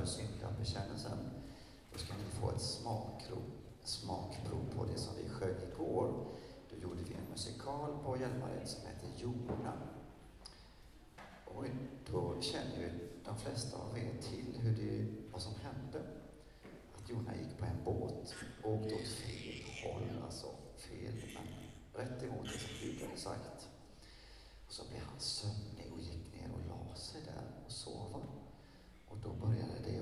över före syndabekännelsen, då ska ni få ett smakprov, smakprov på det som vi sjöng igår. Då gjorde vi en musikal på Hjälmared som heter Jona. Och då känner ju de flesta av er till hur det, vad som hände. Att Jona gick på en båt och åkte åt fel håll, alltså fel, men rätt emot det som Gud hade sagt. Och så blev han sömnig och gick ner och la sig där och sova. Och då började det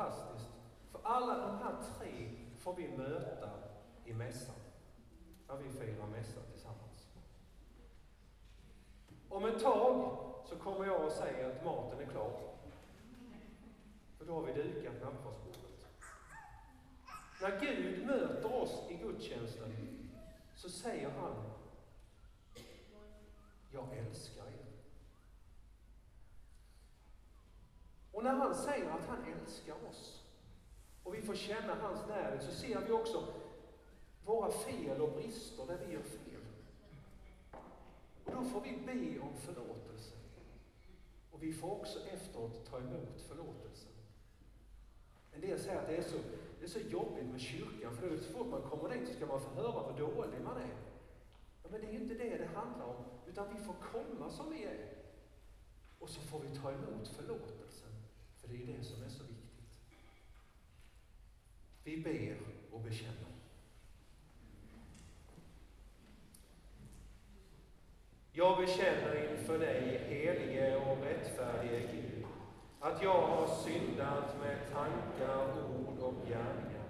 fantastiskt. För alla de här tre får vi möta i mässan. När vi firar mässa tillsammans. Om ett tag så kommer jag att säga att maten är klar. För då har vi dukat nattvardsbordet. När Gud möter oss i gudstjänsten så säger han Jag älskar er. Och när han säger att han älskar oss och vi får känna hans närhet så ser vi också våra fel och brister där vi gör fel. Och då får vi be om förlåtelse. Och vi får också efteråt ta emot förlåtelsen. En del säger att det är så, det är så jobbigt med kyrkan, för så fort man kommer dit så ska man få höra hur dålig man är. Ja, men det är inte det det handlar om, utan vi får komma som vi är. Och så får vi ta emot förlåtelsen, det är det som är så viktigt. Vi ber och bekänner. Jag bekänner inför dig, helige och rättfärdige Gud, att jag har syndat med tankar, ord och gärningar.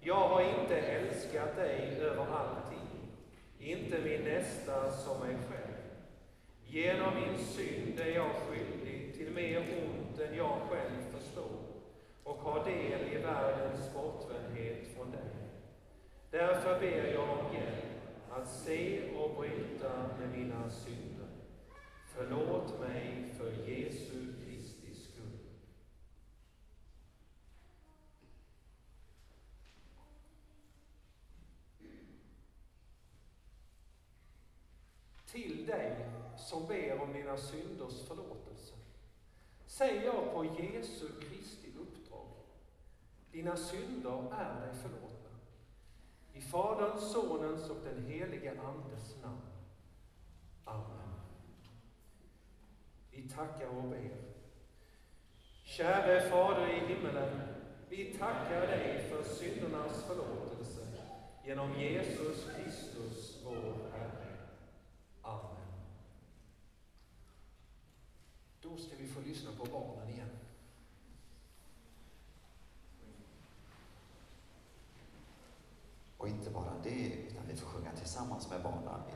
Jag har inte älskat dig över allting, inte min nästa som mig själv. Genom min synd är jag skyldig till mer ont än jag själv förstår och har del i världens bortvändhet från dig. Därför ber jag om hjälp att se och bryta med mina synder. Förlåt mig för Jesu Kristi skull. Till dig som ber om mina synders förlåtelse säger jag på Jesu Kristi uppdrag. Dina synder är dig förlåtna. I Faderns, Sonens och den helige Andes namn. Amen. Vi tackar och ber. Käre Fader i himmelen, vi tackar dig för syndernas förlåtelse genom Jesus Kristus, vår Herre. Amen. Då ska vi få lyssna på barnen igen. Och inte bara det, utan vi får sjunga tillsammans med barnen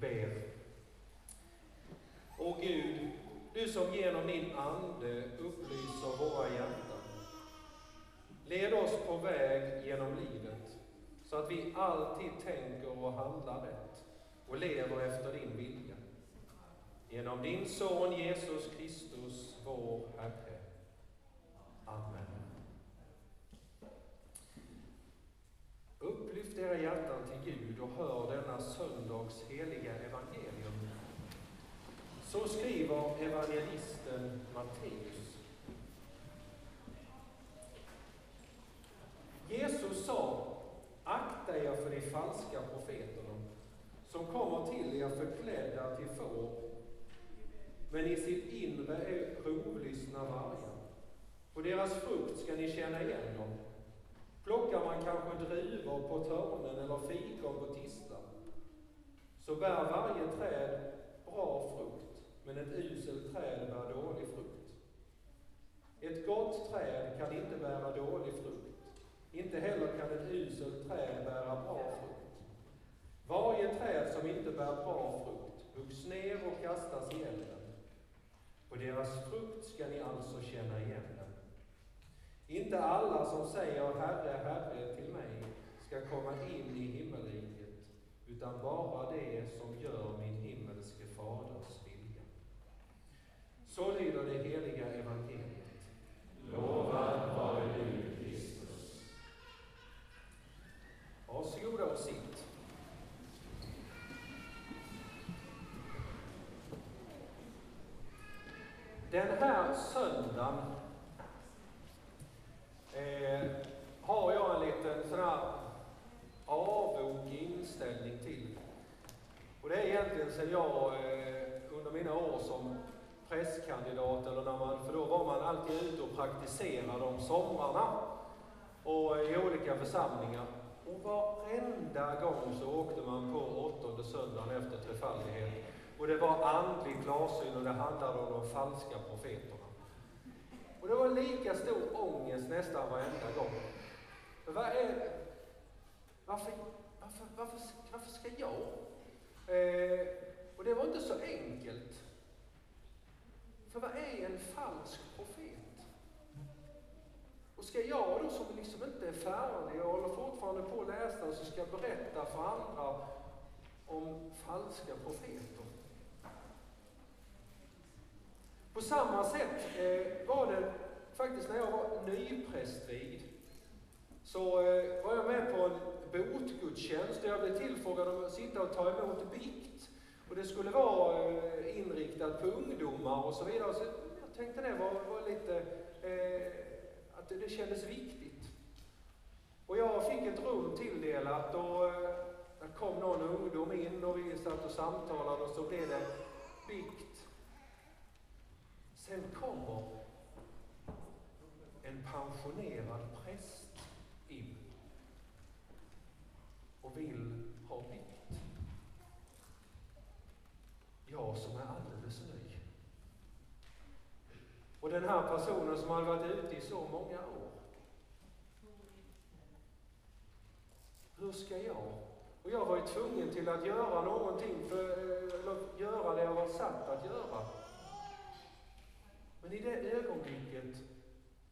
ber. O Gud, du som genom din Ande upplyser våra hjärtan. Led oss på väg genom livet, så att vi alltid tänker och handlar rätt och lever efter din vilja. Genom din Son Jesus Kristus, vår Herre. Amen. Upplyft era hjärtan till Gud och hör denna söndags heliga evangelium. Så skriver evangelisten Matteus. falska profeterna, som kommer till er förklädda till får, men i sitt är rovlystna vargar. På deras frukt ska ni känna igen dem. Plockar man kanske druvor på törnen eller fikon på tistan, så bär varje träd bra frukt, men ett uselt träd bär dålig frukt. Ett gott träd kan inte bära dålig frukt. Inte heller kan ett uselt träd bära bra frukt. Varje träd som inte bär bra frukt huggs ner och kastas i elden. På deras frukt ska ni alltså känna igen dem. Inte alla som säger Herre, Herre till mig ska komma in i himmelriket, utan bara det som gör min himmelske Faders vilja. Så lyder det heliga evangeliet. Lovad vare du, Kristus. Varsågoda och sitt. Den här söndagen eh, har jag en liten sån här avog inställning till. Och det är egentligen sedan jag eh, under mina år som prästkandidat, eller när man, för då var man alltid ute och praktiserade om somrarna och i olika församlingar. Och varenda gång så åkte man på åttonde söndagen efter trefaldighet. Och det var andlig klarsyn och det handlade om de falska profeterna. Och det var lika stor ångest nästan varenda gång. För vad är det? Varför, varför, varför, varför ska jag? Eh, och det var inte så enkelt. För vad är en falsk profet? Och ska jag då som liksom inte är färdig och håller fortfarande på att läsa, så ska jag berätta för andra om falska profeter? På samma sätt eh, var det faktiskt när jag var nyprästvigd. Så eh, var jag med på en botgudstjänst där jag blev tillfrågad om att sitta och ta emot bikt. Och det skulle vara eh, inriktat på ungdomar och så vidare. Så jag tänkte det var, var lite, eh, att det kändes viktigt. Och jag fick ett rum tilldelat och eh, där kom någon ungdom in och vi satt och samtalade och så blev det bikt. Sen kommer en pensionerad präst in och vill ha bikt. Jag som är alldeles ny. Och den här personen som hade varit ute i så många år. Hur ska jag? Och jag var ju tvungen till att göra någonting, för, eh, eller göra det jag var satt att göra. Men i det ögonblicket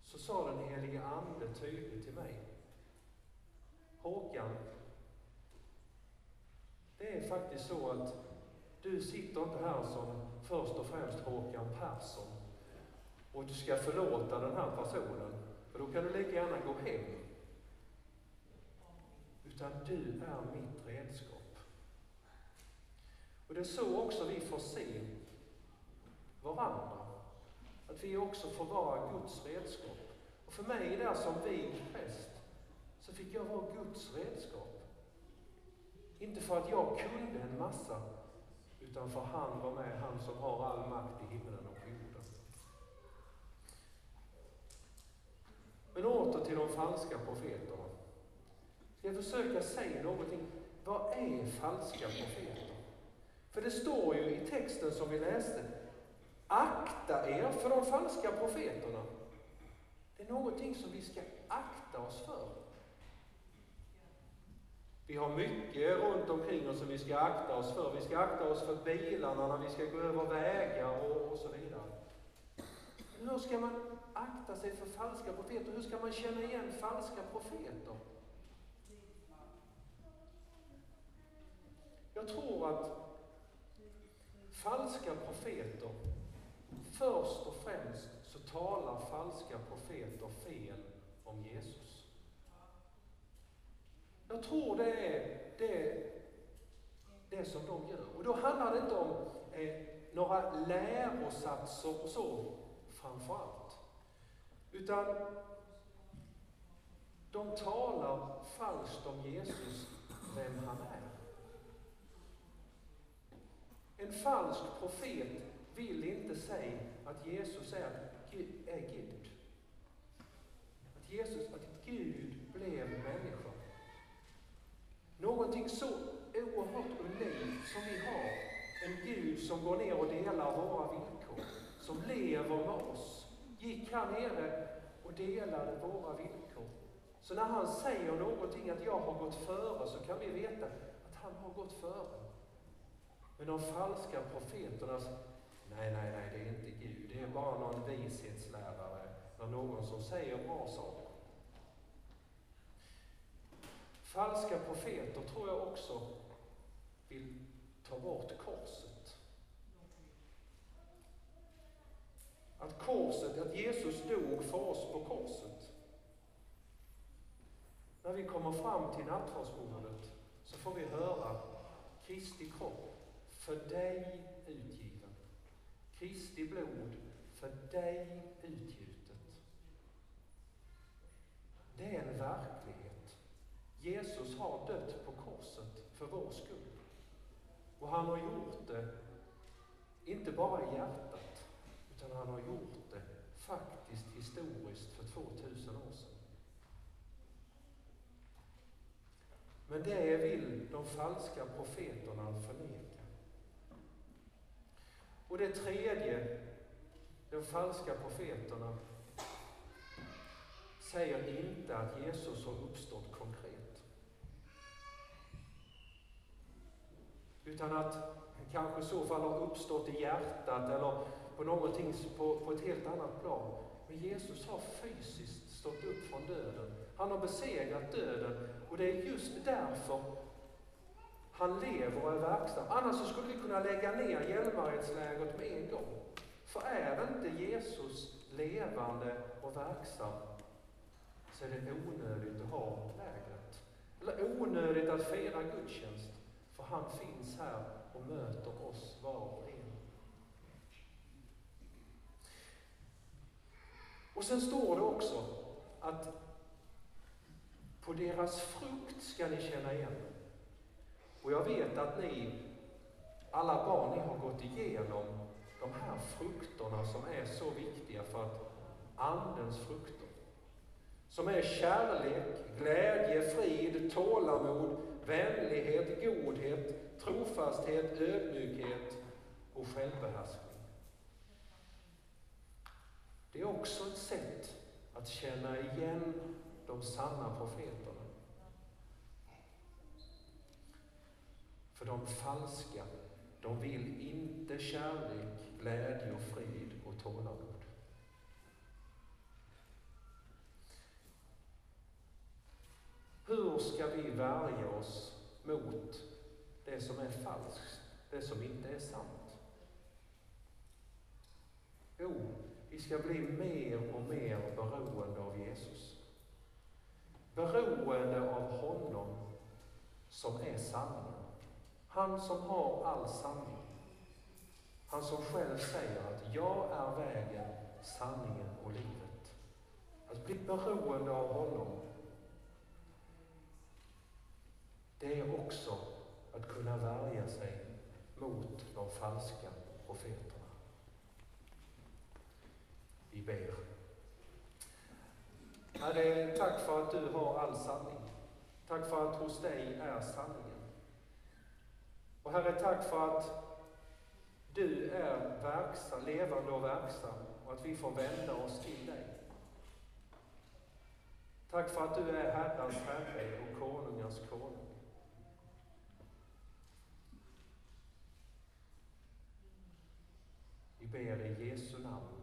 så sa den helige Ande tydligt till mig. Håkan, det är faktiskt så att du sitter inte här som först och främst Håkan Persson och du ska förlåta den här personen, för då kan du lika gärna gå hem. Utan du är mitt redskap. Och det är så också vi får se varandra. Att vi också får vara Guds redskap. Och för mig där som vigd präst, så fick jag vara Guds redskap. Inte för att jag kunde en massa, utan för han var med, han som har all makt i himlen och på jorden. Men åter till de falska profeterna. Ska jag försöka säga någonting. Vad är falska profeter? För det står ju i texten som vi läste, akta er för de falska profeterna. Det är någonting som vi ska akta oss för. Vi har mycket runt omkring oss som vi ska akta oss för. Vi ska akta oss för bilarna när vi ska gå över vägar och, och så vidare. Men hur ska man akta sig för falska profeter? Hur ska man känna igen falska profeter? Jag tror att falska profeter, först och främst så talar falska profeter fel om Jesus. Jag tror det är det, det som de gör. Och då handlar det inte om eh, några lärosatser och så, framför allt. Utan de talar falskt om Jesus vem han är. En falsk profet vill inte säga att Jesus är, är Gud. Att Jesus, att Gud blev människa. Någonting så oerhört unikt som vi har. En Gud som går ner och delar våra villkor. Som lever med oss. Gick här nere och delade våra villkor. Så när han säger någonting, att jag har gått före, så kan vi veta att han har gått före. Men de falska profeternas nej, nej, nej, det är inte Gud. Det är bara någon vishetslärare, någon som säger bra saker. Falska profeter tror jag också vill ta bort korset. Att korset, att Jesus dog för oss på korset. När vi kommer fram till nattvardsbordet så får vi höra Kristi kropp för dig utgiven. Kristi blod för dig utgjutet. Det är en verklighet. Jesus har dött på korset för vår skull. Och han har gjort det, inte bara i hjärtat, utan han har gjort det faktiskt historiskt för 2000 år sedan. Men det vill de falska profeterna förneka. Och det tredje, de falska profeterna säger inte att Jesus har uppstått konkret. Utan att han kanske i så fall har uppstått i hjärtat eller på någonting på, på ett helt annat plan. Men Jesus har fysiskt stått upp från döden. Han har besegrat döden och det är just därför han lever och är verksam. Annars så skulle vi kunna lägga ner Hjälmaredslägret med en gång. För är inte Jesus levande och verksam så är det onödigt att ha lägret. Eller onödigt att fira gudstjänst. För han finns här och möter oss var och en. Och sen står det också att på deras frukt ska ni känna igen och jag vet att ni, alla barn, ni har gått igenom de här frukterna som är så viktiga för att Andens frukter. Som är kärlek, glädje, frid, tålamod, vänlighet, godhet, trofasthet, ödmjukhet och självbehärskning. Det är också ett sätt att känna igen de sanna profeterna. För de falska, de vill inte kärlek, glädje och frid och tålamod. Hur ska vi värja oss mot det som är falskt, det som inte är sant? Jo, vi ska bli mer och mer beroende av Jesus. Beroende av honom som är sanningen. Han som har all sanning. Han som själv säger att jag är vägen, sanningen och livet. Att bli beroende av honom, det är också att kunna värja sig mot de falska profeterna. Vi ber. Herre, tack för att du har all sanning. Tack för att hos dig är sanningen. Och Herre, tack för att du är verksam, levande och verksam och att vi får vända oss till dig. Tack för att du är Herrans Herre och konungars konung. Vi ber i Jesu namn.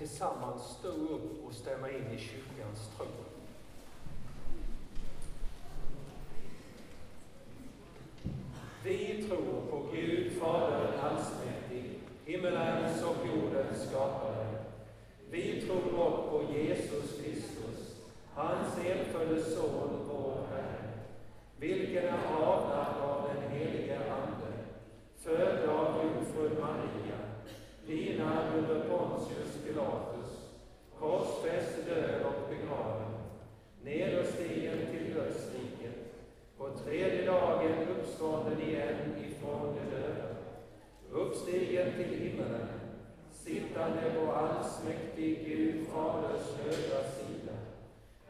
Tillsammans stå upp och stämma in i kyrkans tro. Vi tror på Gud Fadern allsmäktig, himmelen och jordens skapare. Vi tror också på Jesus Kristus, hans enfödde Son, vår Herre, vilken är avlad av den helige Ande, född av jungfrun Maria, pinad under Pontius Pilatus, korsfäst, död och begraven, nederstigen till dödsriket, på tredje dagen uppstånden igen ifrån de döda, uppstigen till himmelen, sittande på allsmäktig Gud Faders högra sida,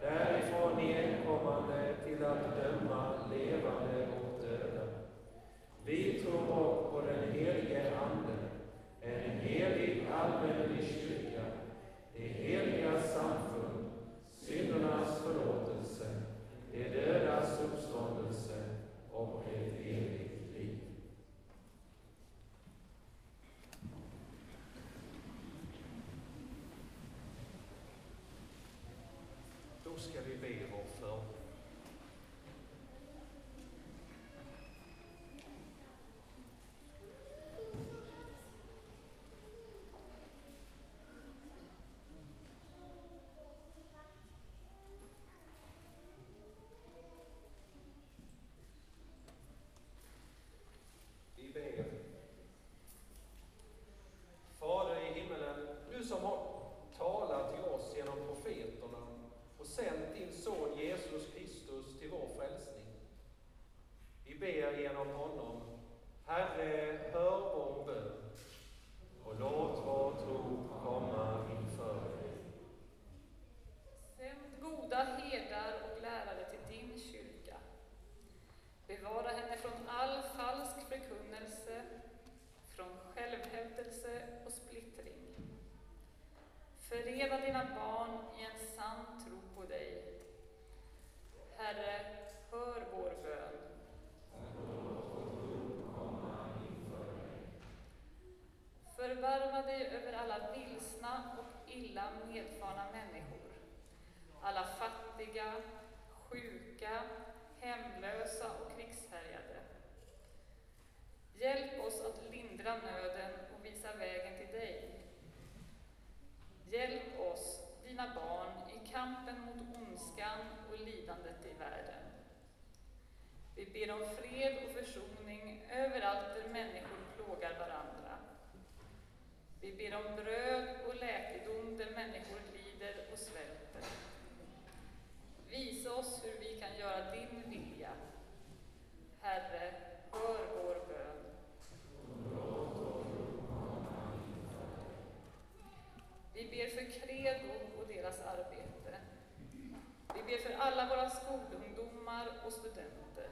därifrån igenkommande till att döma levande och döda. Vi tror också på den helige Ande, en helig allmännelig kyrka, det heliga samfund, syndernas förlåtelse, de dödas uppståndelse och ett evigt liv. Då ska vi be vår förbön. Vi ber. Fader i himmelen, du som har talat till oss genom profeterna och sänt din son Jesus Kristus till vår frälsning. Vi ber genom honom. Herre, hör vår bön och låt vår tro komma inför dig. Sänd goda herdar och lärare till din kyrka. Bevara henne från all falsk förkunnelse, från självhävdelse och splittring. Förena dina barn i en sann tro på dig. Herre, hör vår bön. Förbarma dig över alla vilsna och illa medfarna människor alla fattiga, sjuka, hemlösa och krigshärjade. Hjälp oss att lindra nöden och visa vägen till dig. Hjälp oss, dina barn, i kampen mot ondskan och lidandet i världen. Vi ber om fred och försoning överallt där människor plågar varandra. Vi ber om bröd och läkedom där människor lider och svälter. Visa oss hur vi kan göra din vilja. Herre, hör vår bön. Vi ber för Credo och deras arbete. Vi ber för alla våra skolungdomar och studenter.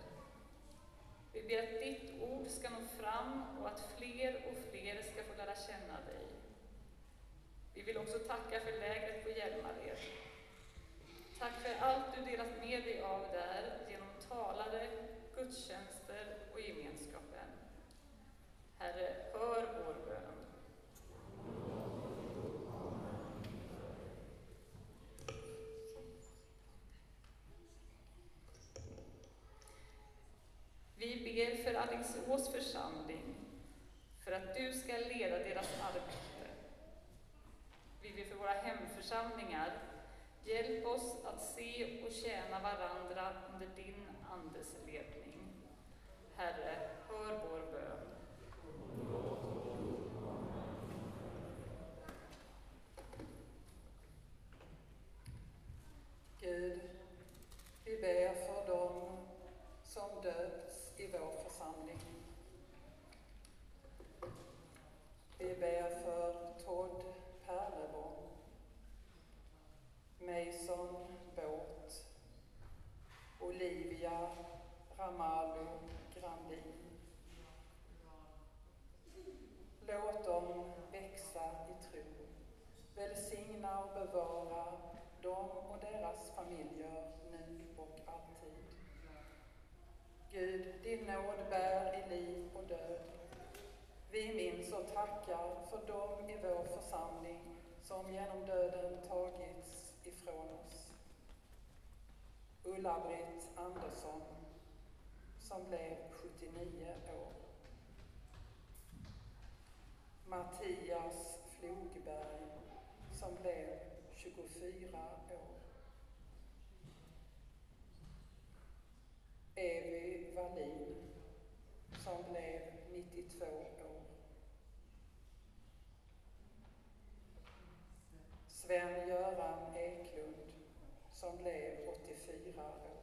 Vi ber att ditt ord ska nå fram och att fler och fler ska få lära känna dig. Vi vill också tacka för lägret på Hjälmared. Tack för allt du delat med dig av där genom talare, gudstjänster och gemenskapen. Herre, hör vår bön. Vi ber för Alingsås församling, för att du ska leda deras arbete. Vi ber för våra hemförsamlingar, Hjälp oss att se och tjäna varandra under din Andes ledning. Herre, hör vår bön. Gud, vi ber för dem som döpts i vår församling. Vi ber för Todd Perleborn Mason Båt, Olivia Ramalho Grandin. Låt dem växa i tro. Välsigna och bevara dem och deras familjer nu och alltid. Gud, din nåd bär i liv och död. Vi minns och tackar för dem i vår församling som genom döden tagits ifrån oss. Ulla-Britt Andersson som blev 79 år. Mattias Flogberg som blev 24 år. Evy Wallin som blev 92 år. Sven-Göran Eklund som blev 84 år.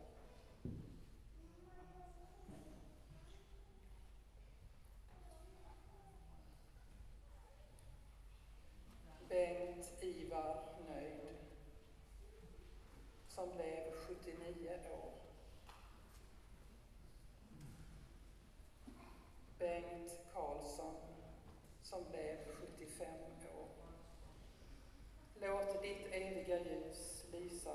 Bengt-Ivar Nöjd som blev 79 år. Bengt Karlsson som blev 75 år. Låt ditt eviga ljus lysa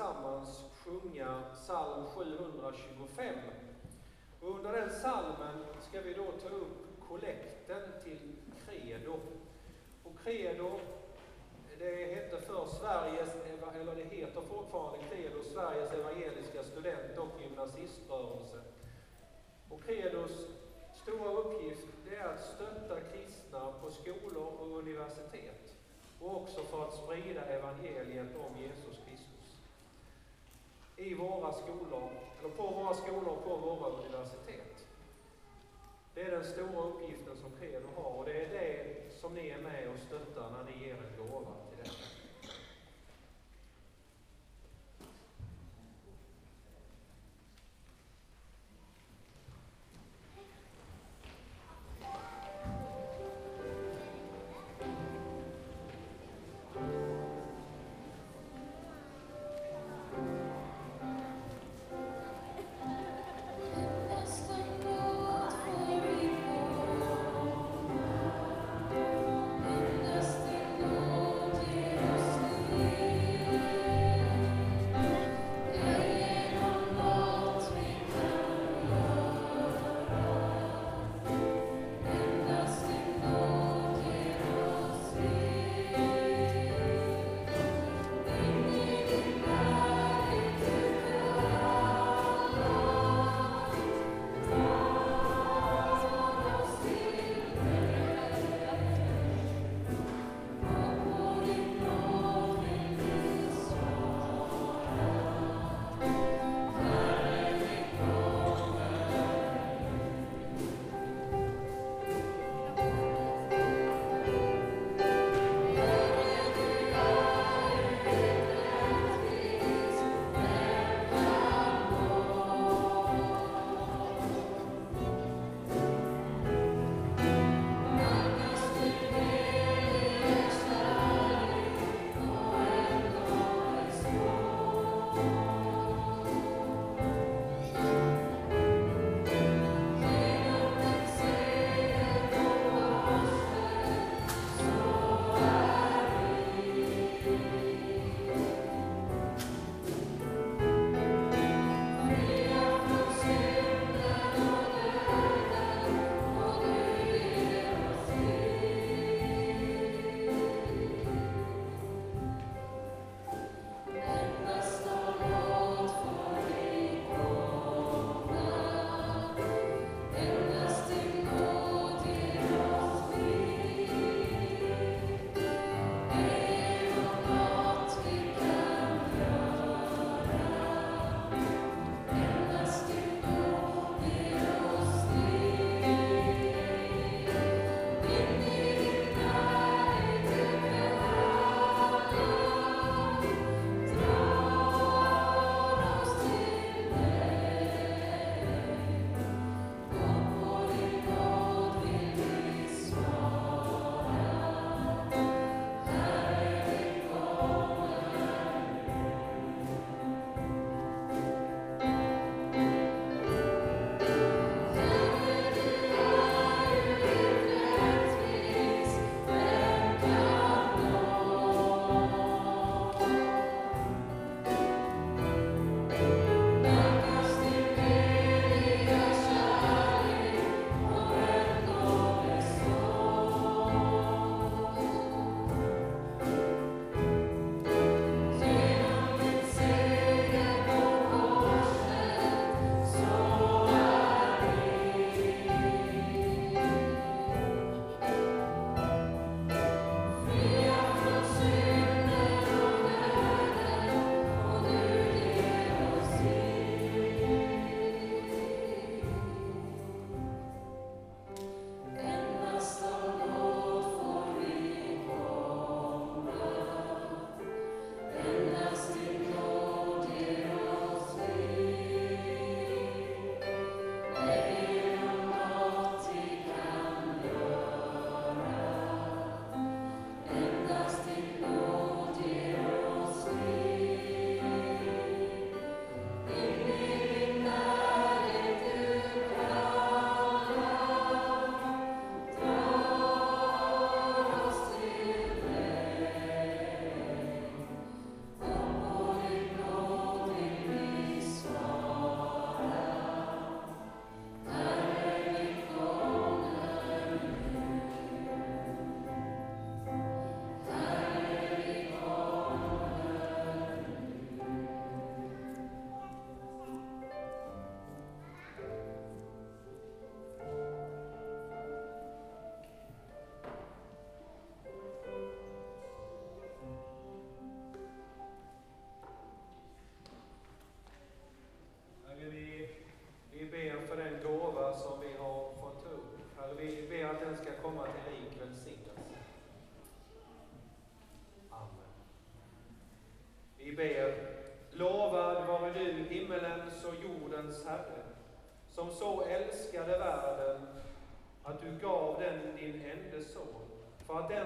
tillsammans sjunga psalm 725. Och under den psalmen ska vi då ta upp kollekten till Credo. Och Credo, det hette för Sveriges, eller det heter fortfarande Credo, Sveriges evangeliska student och gymnasiströrelse. Och Credos stora uppgift det är att stötta kristna på skolor och universitet och också för att sprida evangeliet om Jesus i våra skolor, eller på våra skolor och på våra universitet. Det är den stora uppgiften som Credo har och det är det som ni är med och stöttar när ni ger en gåva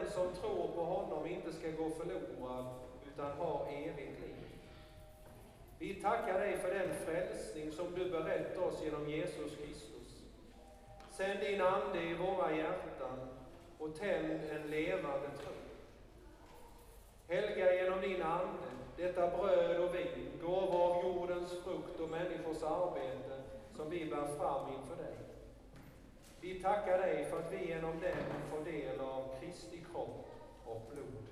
den som tror på honom inte ska gå förlorad, utan ha evigt liv. Vi tackar dig för den frälsning som du berett oss genom Jesus Kristus. Sänd din Ande i våra hjärtan och tänd en levande tro. Helga genom din Ande detta bröd och vin, gåva av jordens frukt och människors arbete som vi bär fram inför dig. Vi tackar dig för att vi genom den får del av Kristi kropp och blod.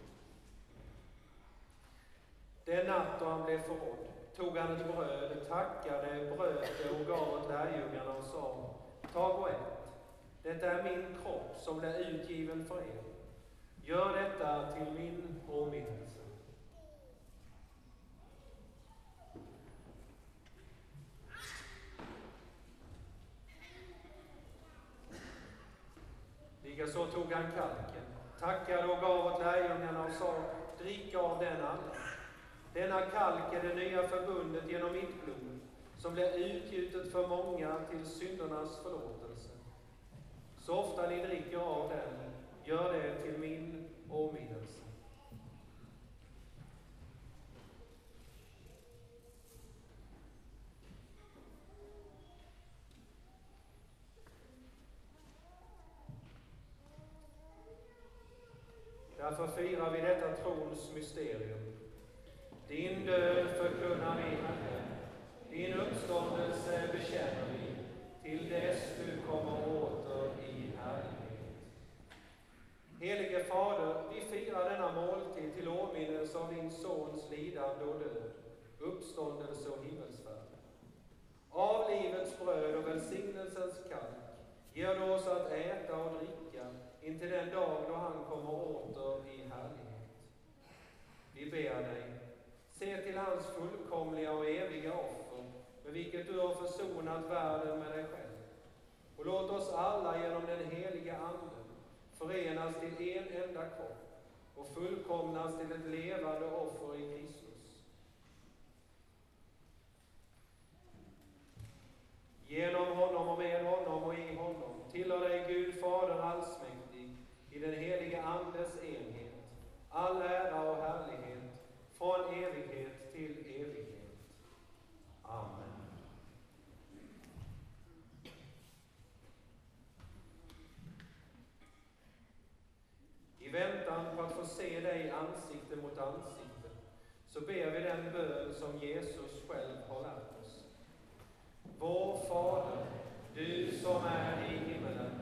Den natt då han blev förrådd tog han ett bröd, tackade, bröt det och gav åt lärjungarna och sa, tag och ät. Detta är min kropp som blir utgiven för er. Gör detta till min påminnelse. Likaså tog han kalken, tackade och gav åt lärjungarna och sa, drick av den alla. Denna kalk är det nya förbundet genom mitt blod, som blir utgjutet för många till syndernas förlåtelse. Så ofta ni dricker av den, gör det till min åminnelse. Därför firar vi detta trons mysterium. Din död förkunnar vi, Herre. Din uppståndelse bekänner vi, till dess du kommer åter i härlighet. Helige Fader, vi firar denna måltid till åminnelse av din Sons lidande och död, uppståndelse och himmelsfärd. Av livets bröd och välsignelsens kalk ger du oss att äta och dricka intill den dag då han kommer åter i härlighet. Vi ber dig, se till hans fullkomliga och eviga offer, med vilket du har försonat världen med dig själv. Och låt oss alla genom den heliga Anden förenas till en enda kropp och fullkomnas till ett levande offer i Kristus. Genom honom och med honom och i honom tillhör dig Gud Fader allsmäktig i den helige Andes enhet, all ära och härlighet från evighet till evighet. Amen. I väntan på att få se dig ansikte mot ansikte så ber vi den bön som Jesus själv har lärt oss. Vår Fader, du som är i himmelen.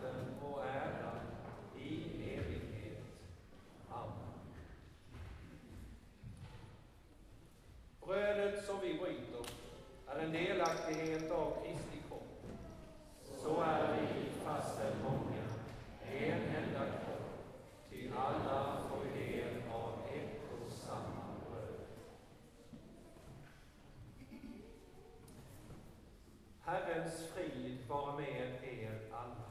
och i evighet. Amen. Brödet som vi bryter är en delaktighet av Kristi kropp. Så är vi, fastän många, en enda kropp, ty alla får del av ett och samma bröd. Herrens frid vara med er alla.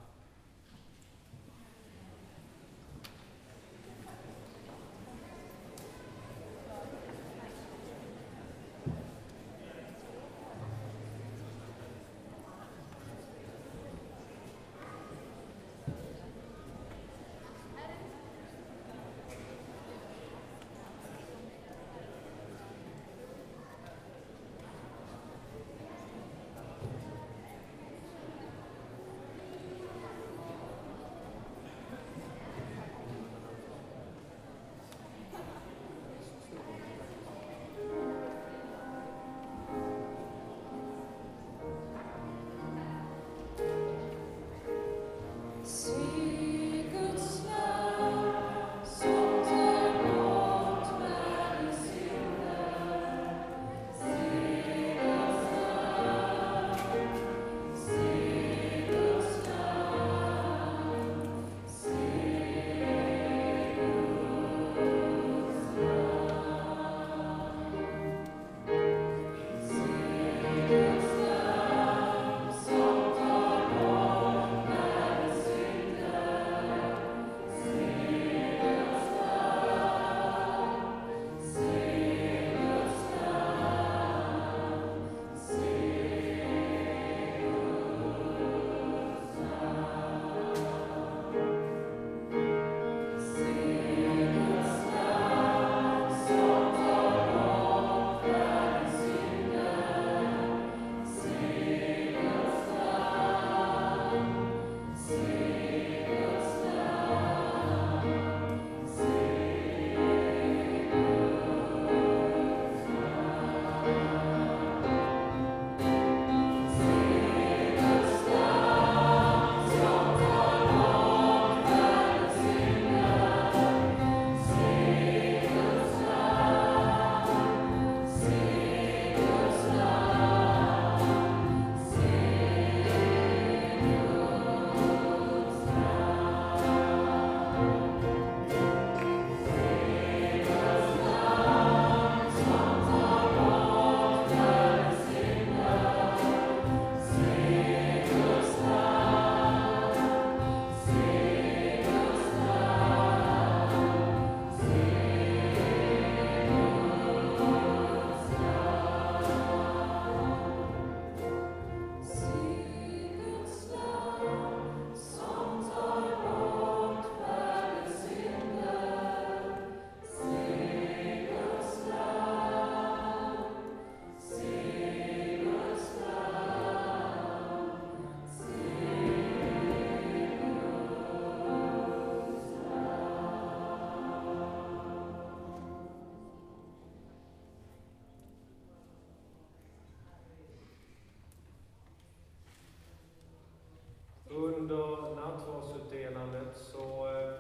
under nattvardsutdelandet så eh,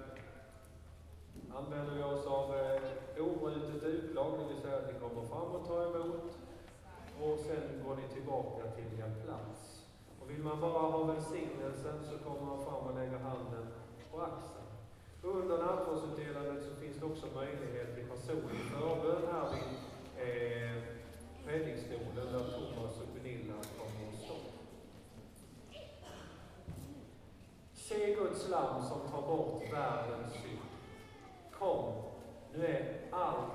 använder vi oss av eh, obrutet utlag, det vill säga att ni kommer fram och tar emot och sen går ni tillbaka till er plats. Och vill man bara ha välsignelsen så kommer man fram och lägger handen på axeln. Under nattvardsutdelandet så finns det också möjlighet till personlig förbön här vid eh, predikstolen där Thomas Se Guds lam som tar bort världens synd. Kom, nu är allt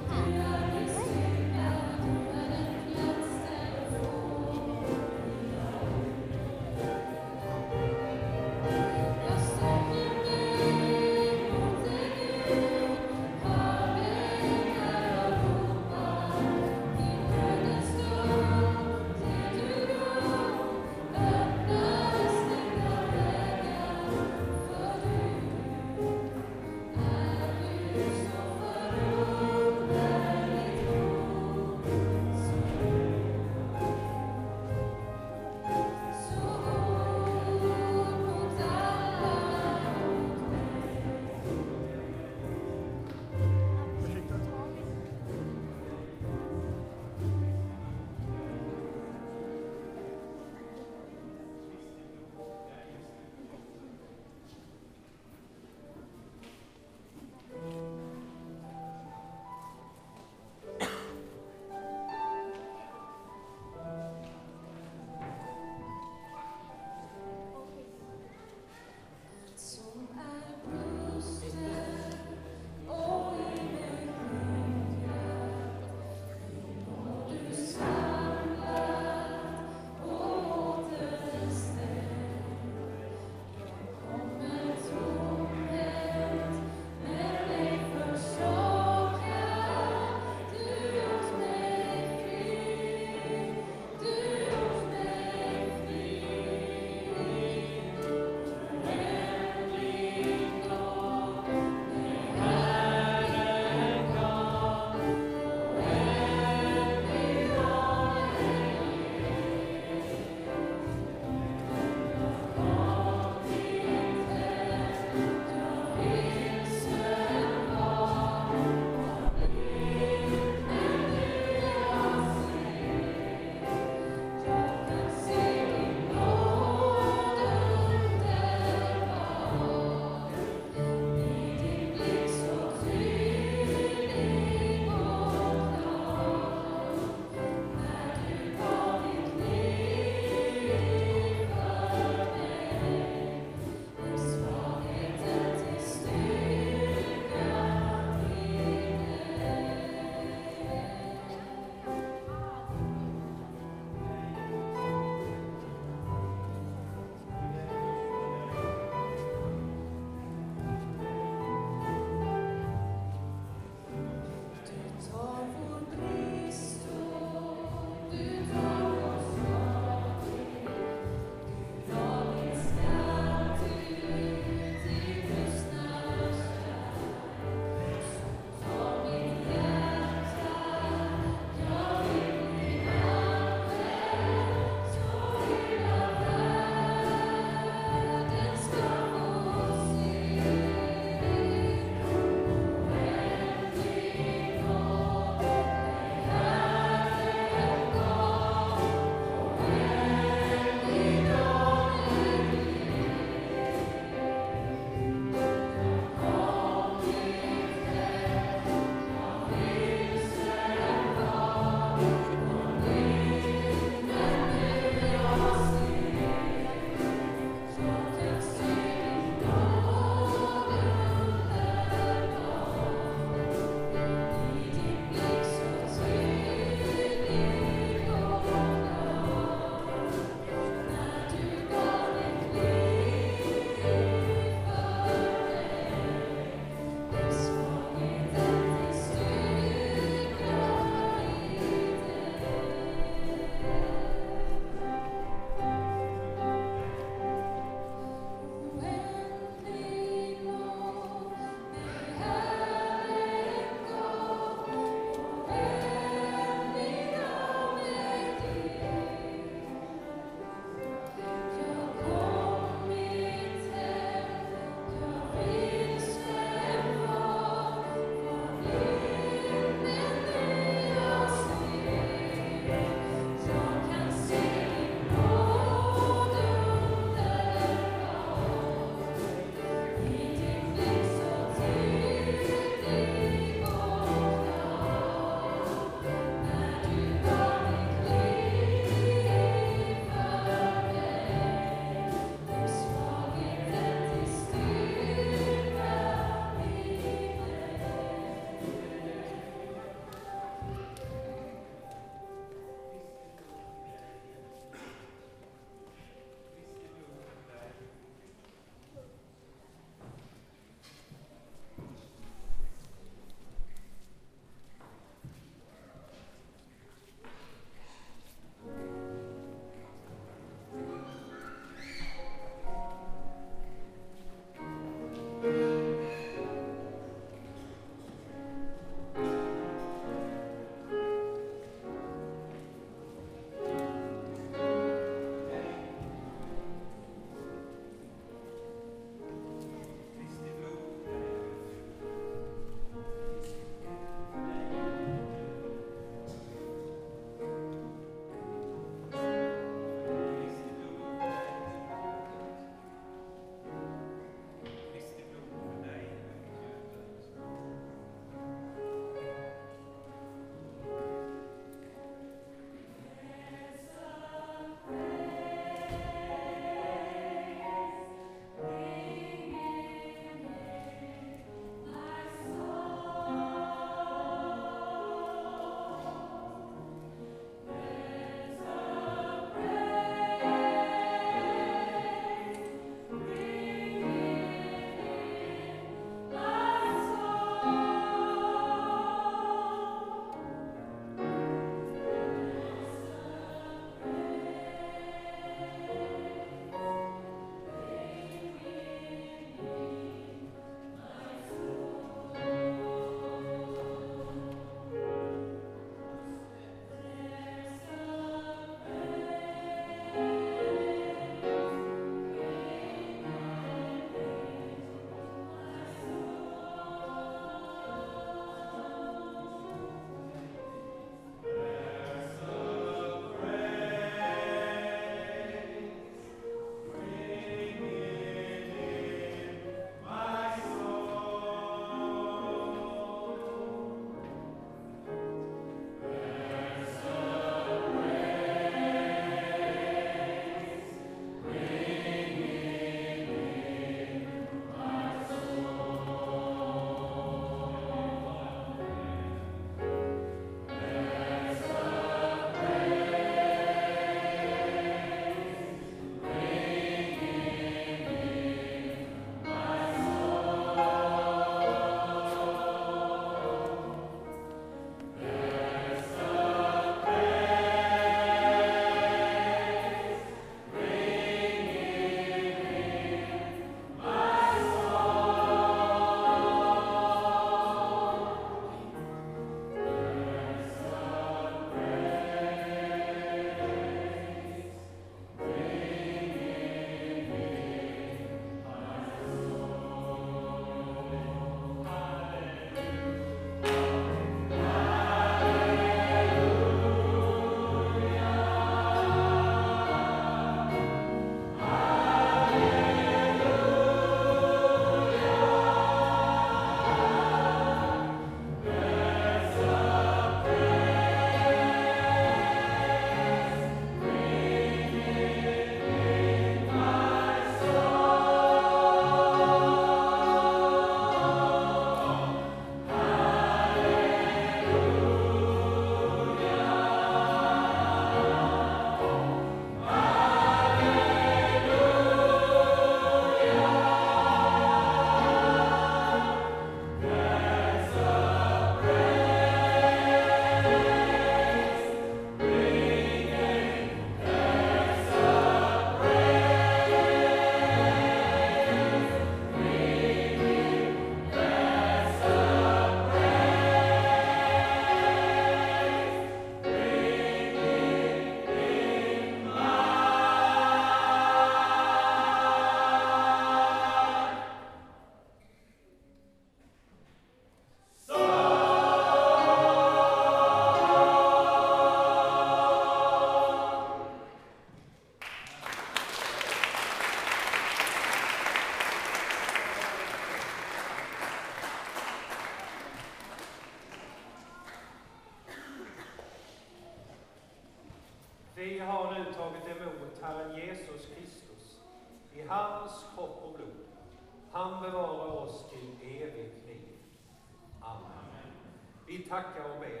Tacka och be.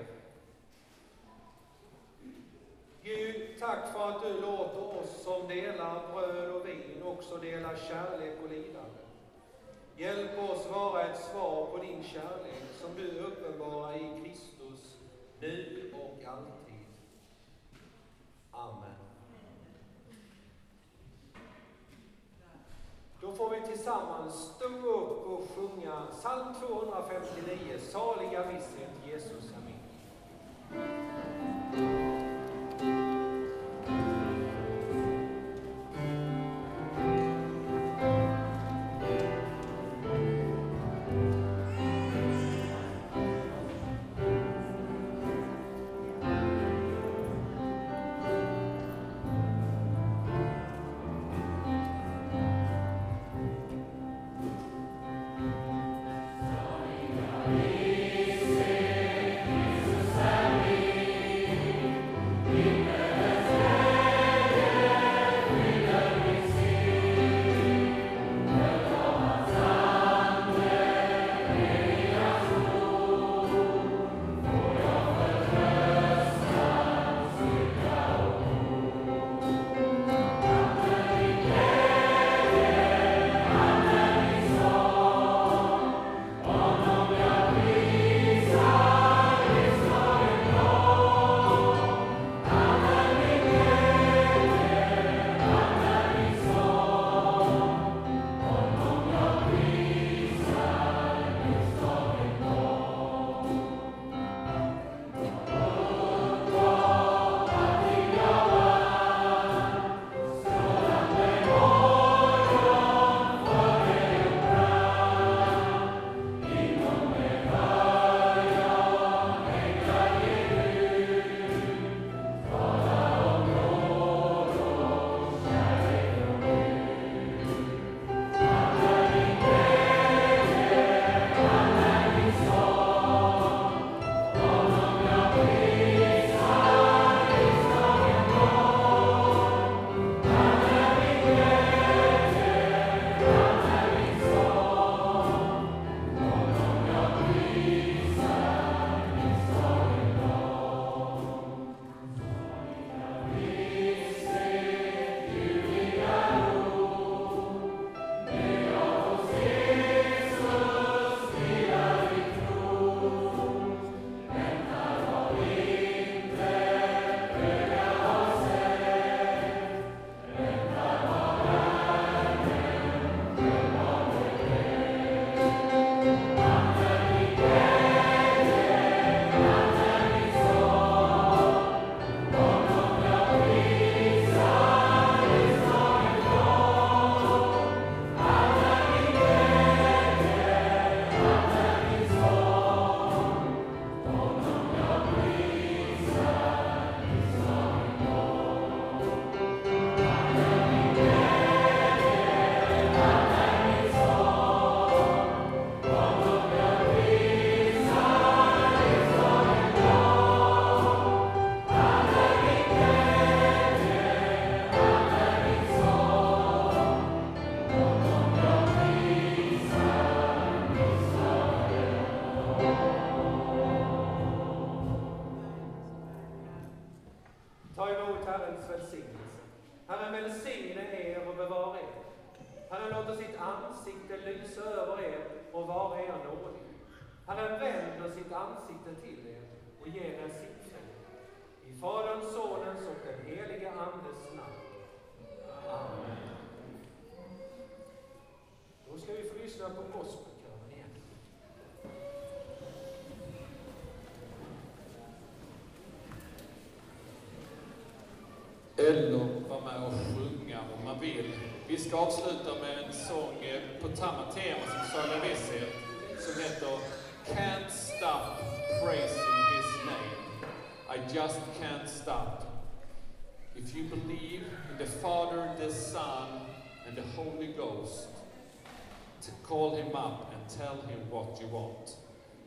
Sitt ansikte till er och ger er sitt frid. I Faderns, Sonens och den helige Andes namn. Amen. Då ska vi få lyssna på gospelkören igen. eller vara med och sjunga om man vill. Vi ska avsluta med en sång eh, på samma tema som Saga Visshet som heter Can't stop praising his name. I just can't stop. If you believe in the Father, the Son and the Holy Ghost, to call him up and tell him what you want.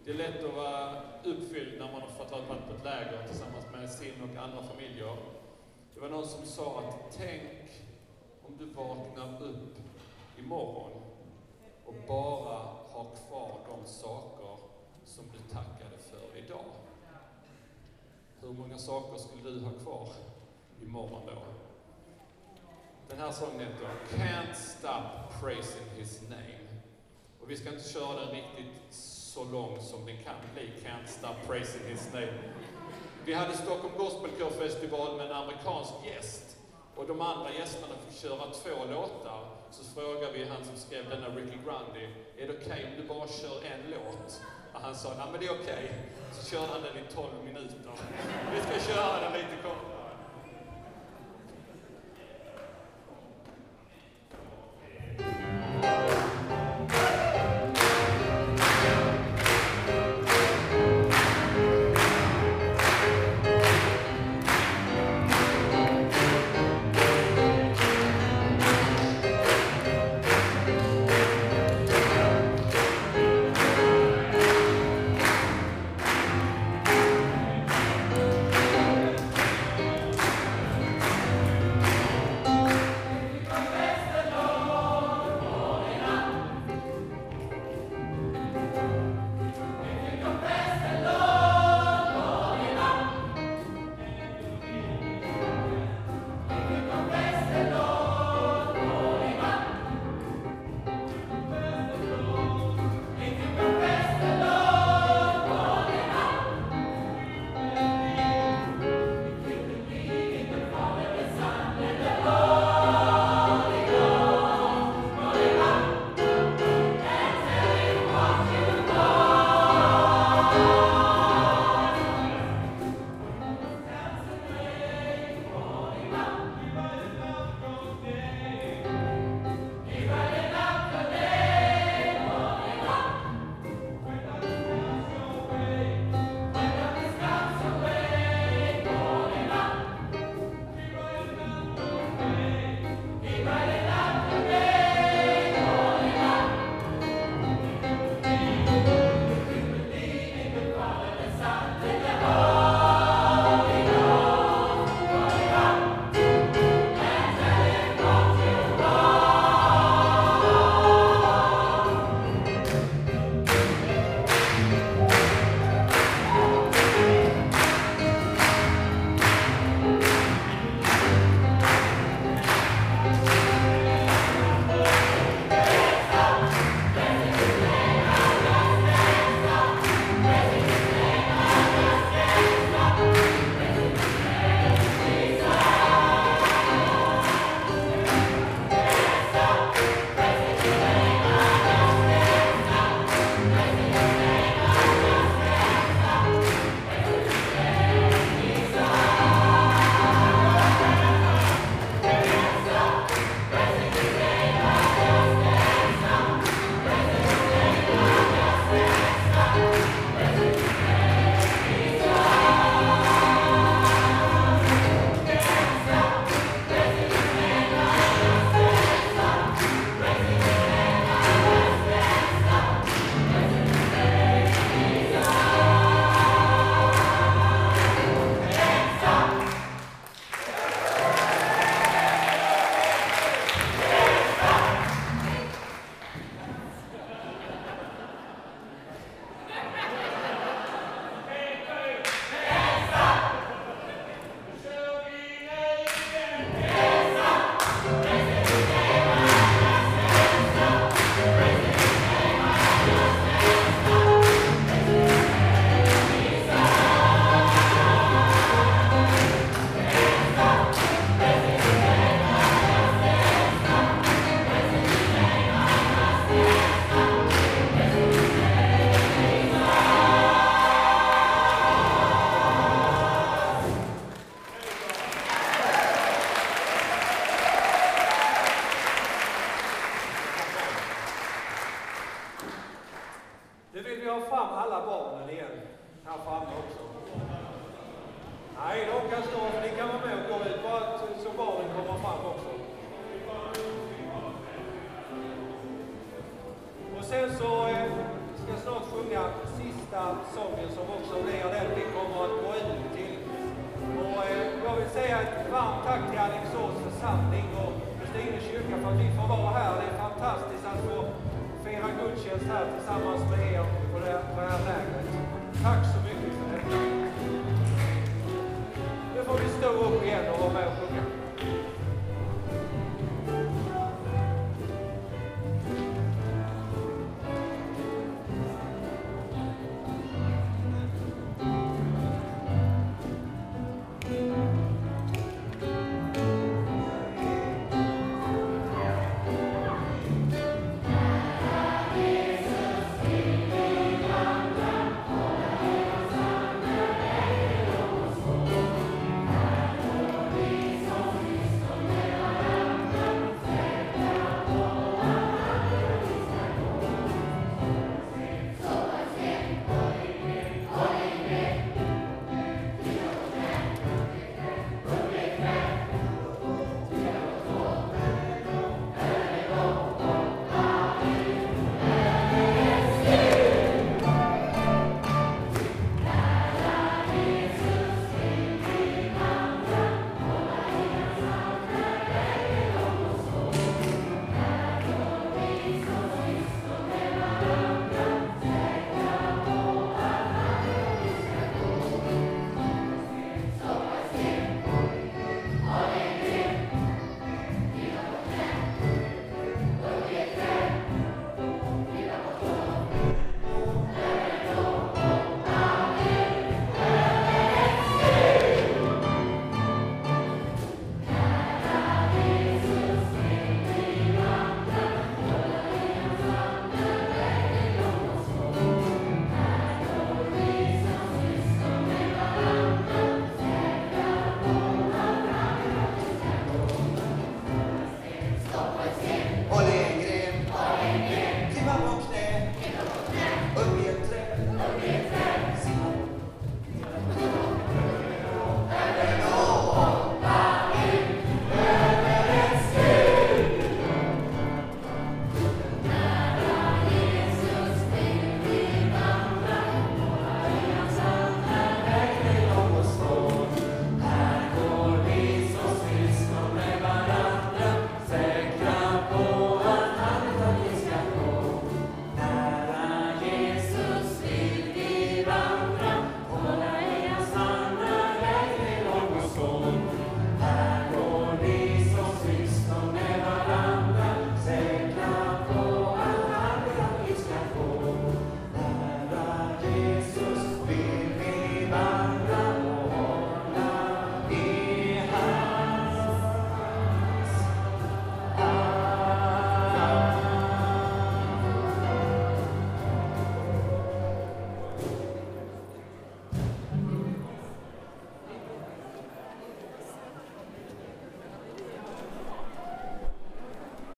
Det är lätt att vara uppfylld när man har fått vara på ett läger tillsammans med sin och andra familjer. Det var någon som sa att tänk om du vaknar upp imorgon och bara har kvar de saker som du tackade för idag. Hur många saker skulle du ha kvar imorgon då? Den här sången heter Can't Stop Praising His Name. Och vi ska inte köra den riktigt så lång som den kan bli, Can't Stop Praising His Name. Vi hade Stockholm Gospelkör Festival med en amerikansk gäst. Och de andra gästerna fick köra två låtar. Så frågade vi han som skrev denna, Ricky Grundy, är det okej om du bara kör en låt? Och han sa, ja men det är okej. Så körde han den i 12 minuter. Vi ska köra den lite kortare. Nu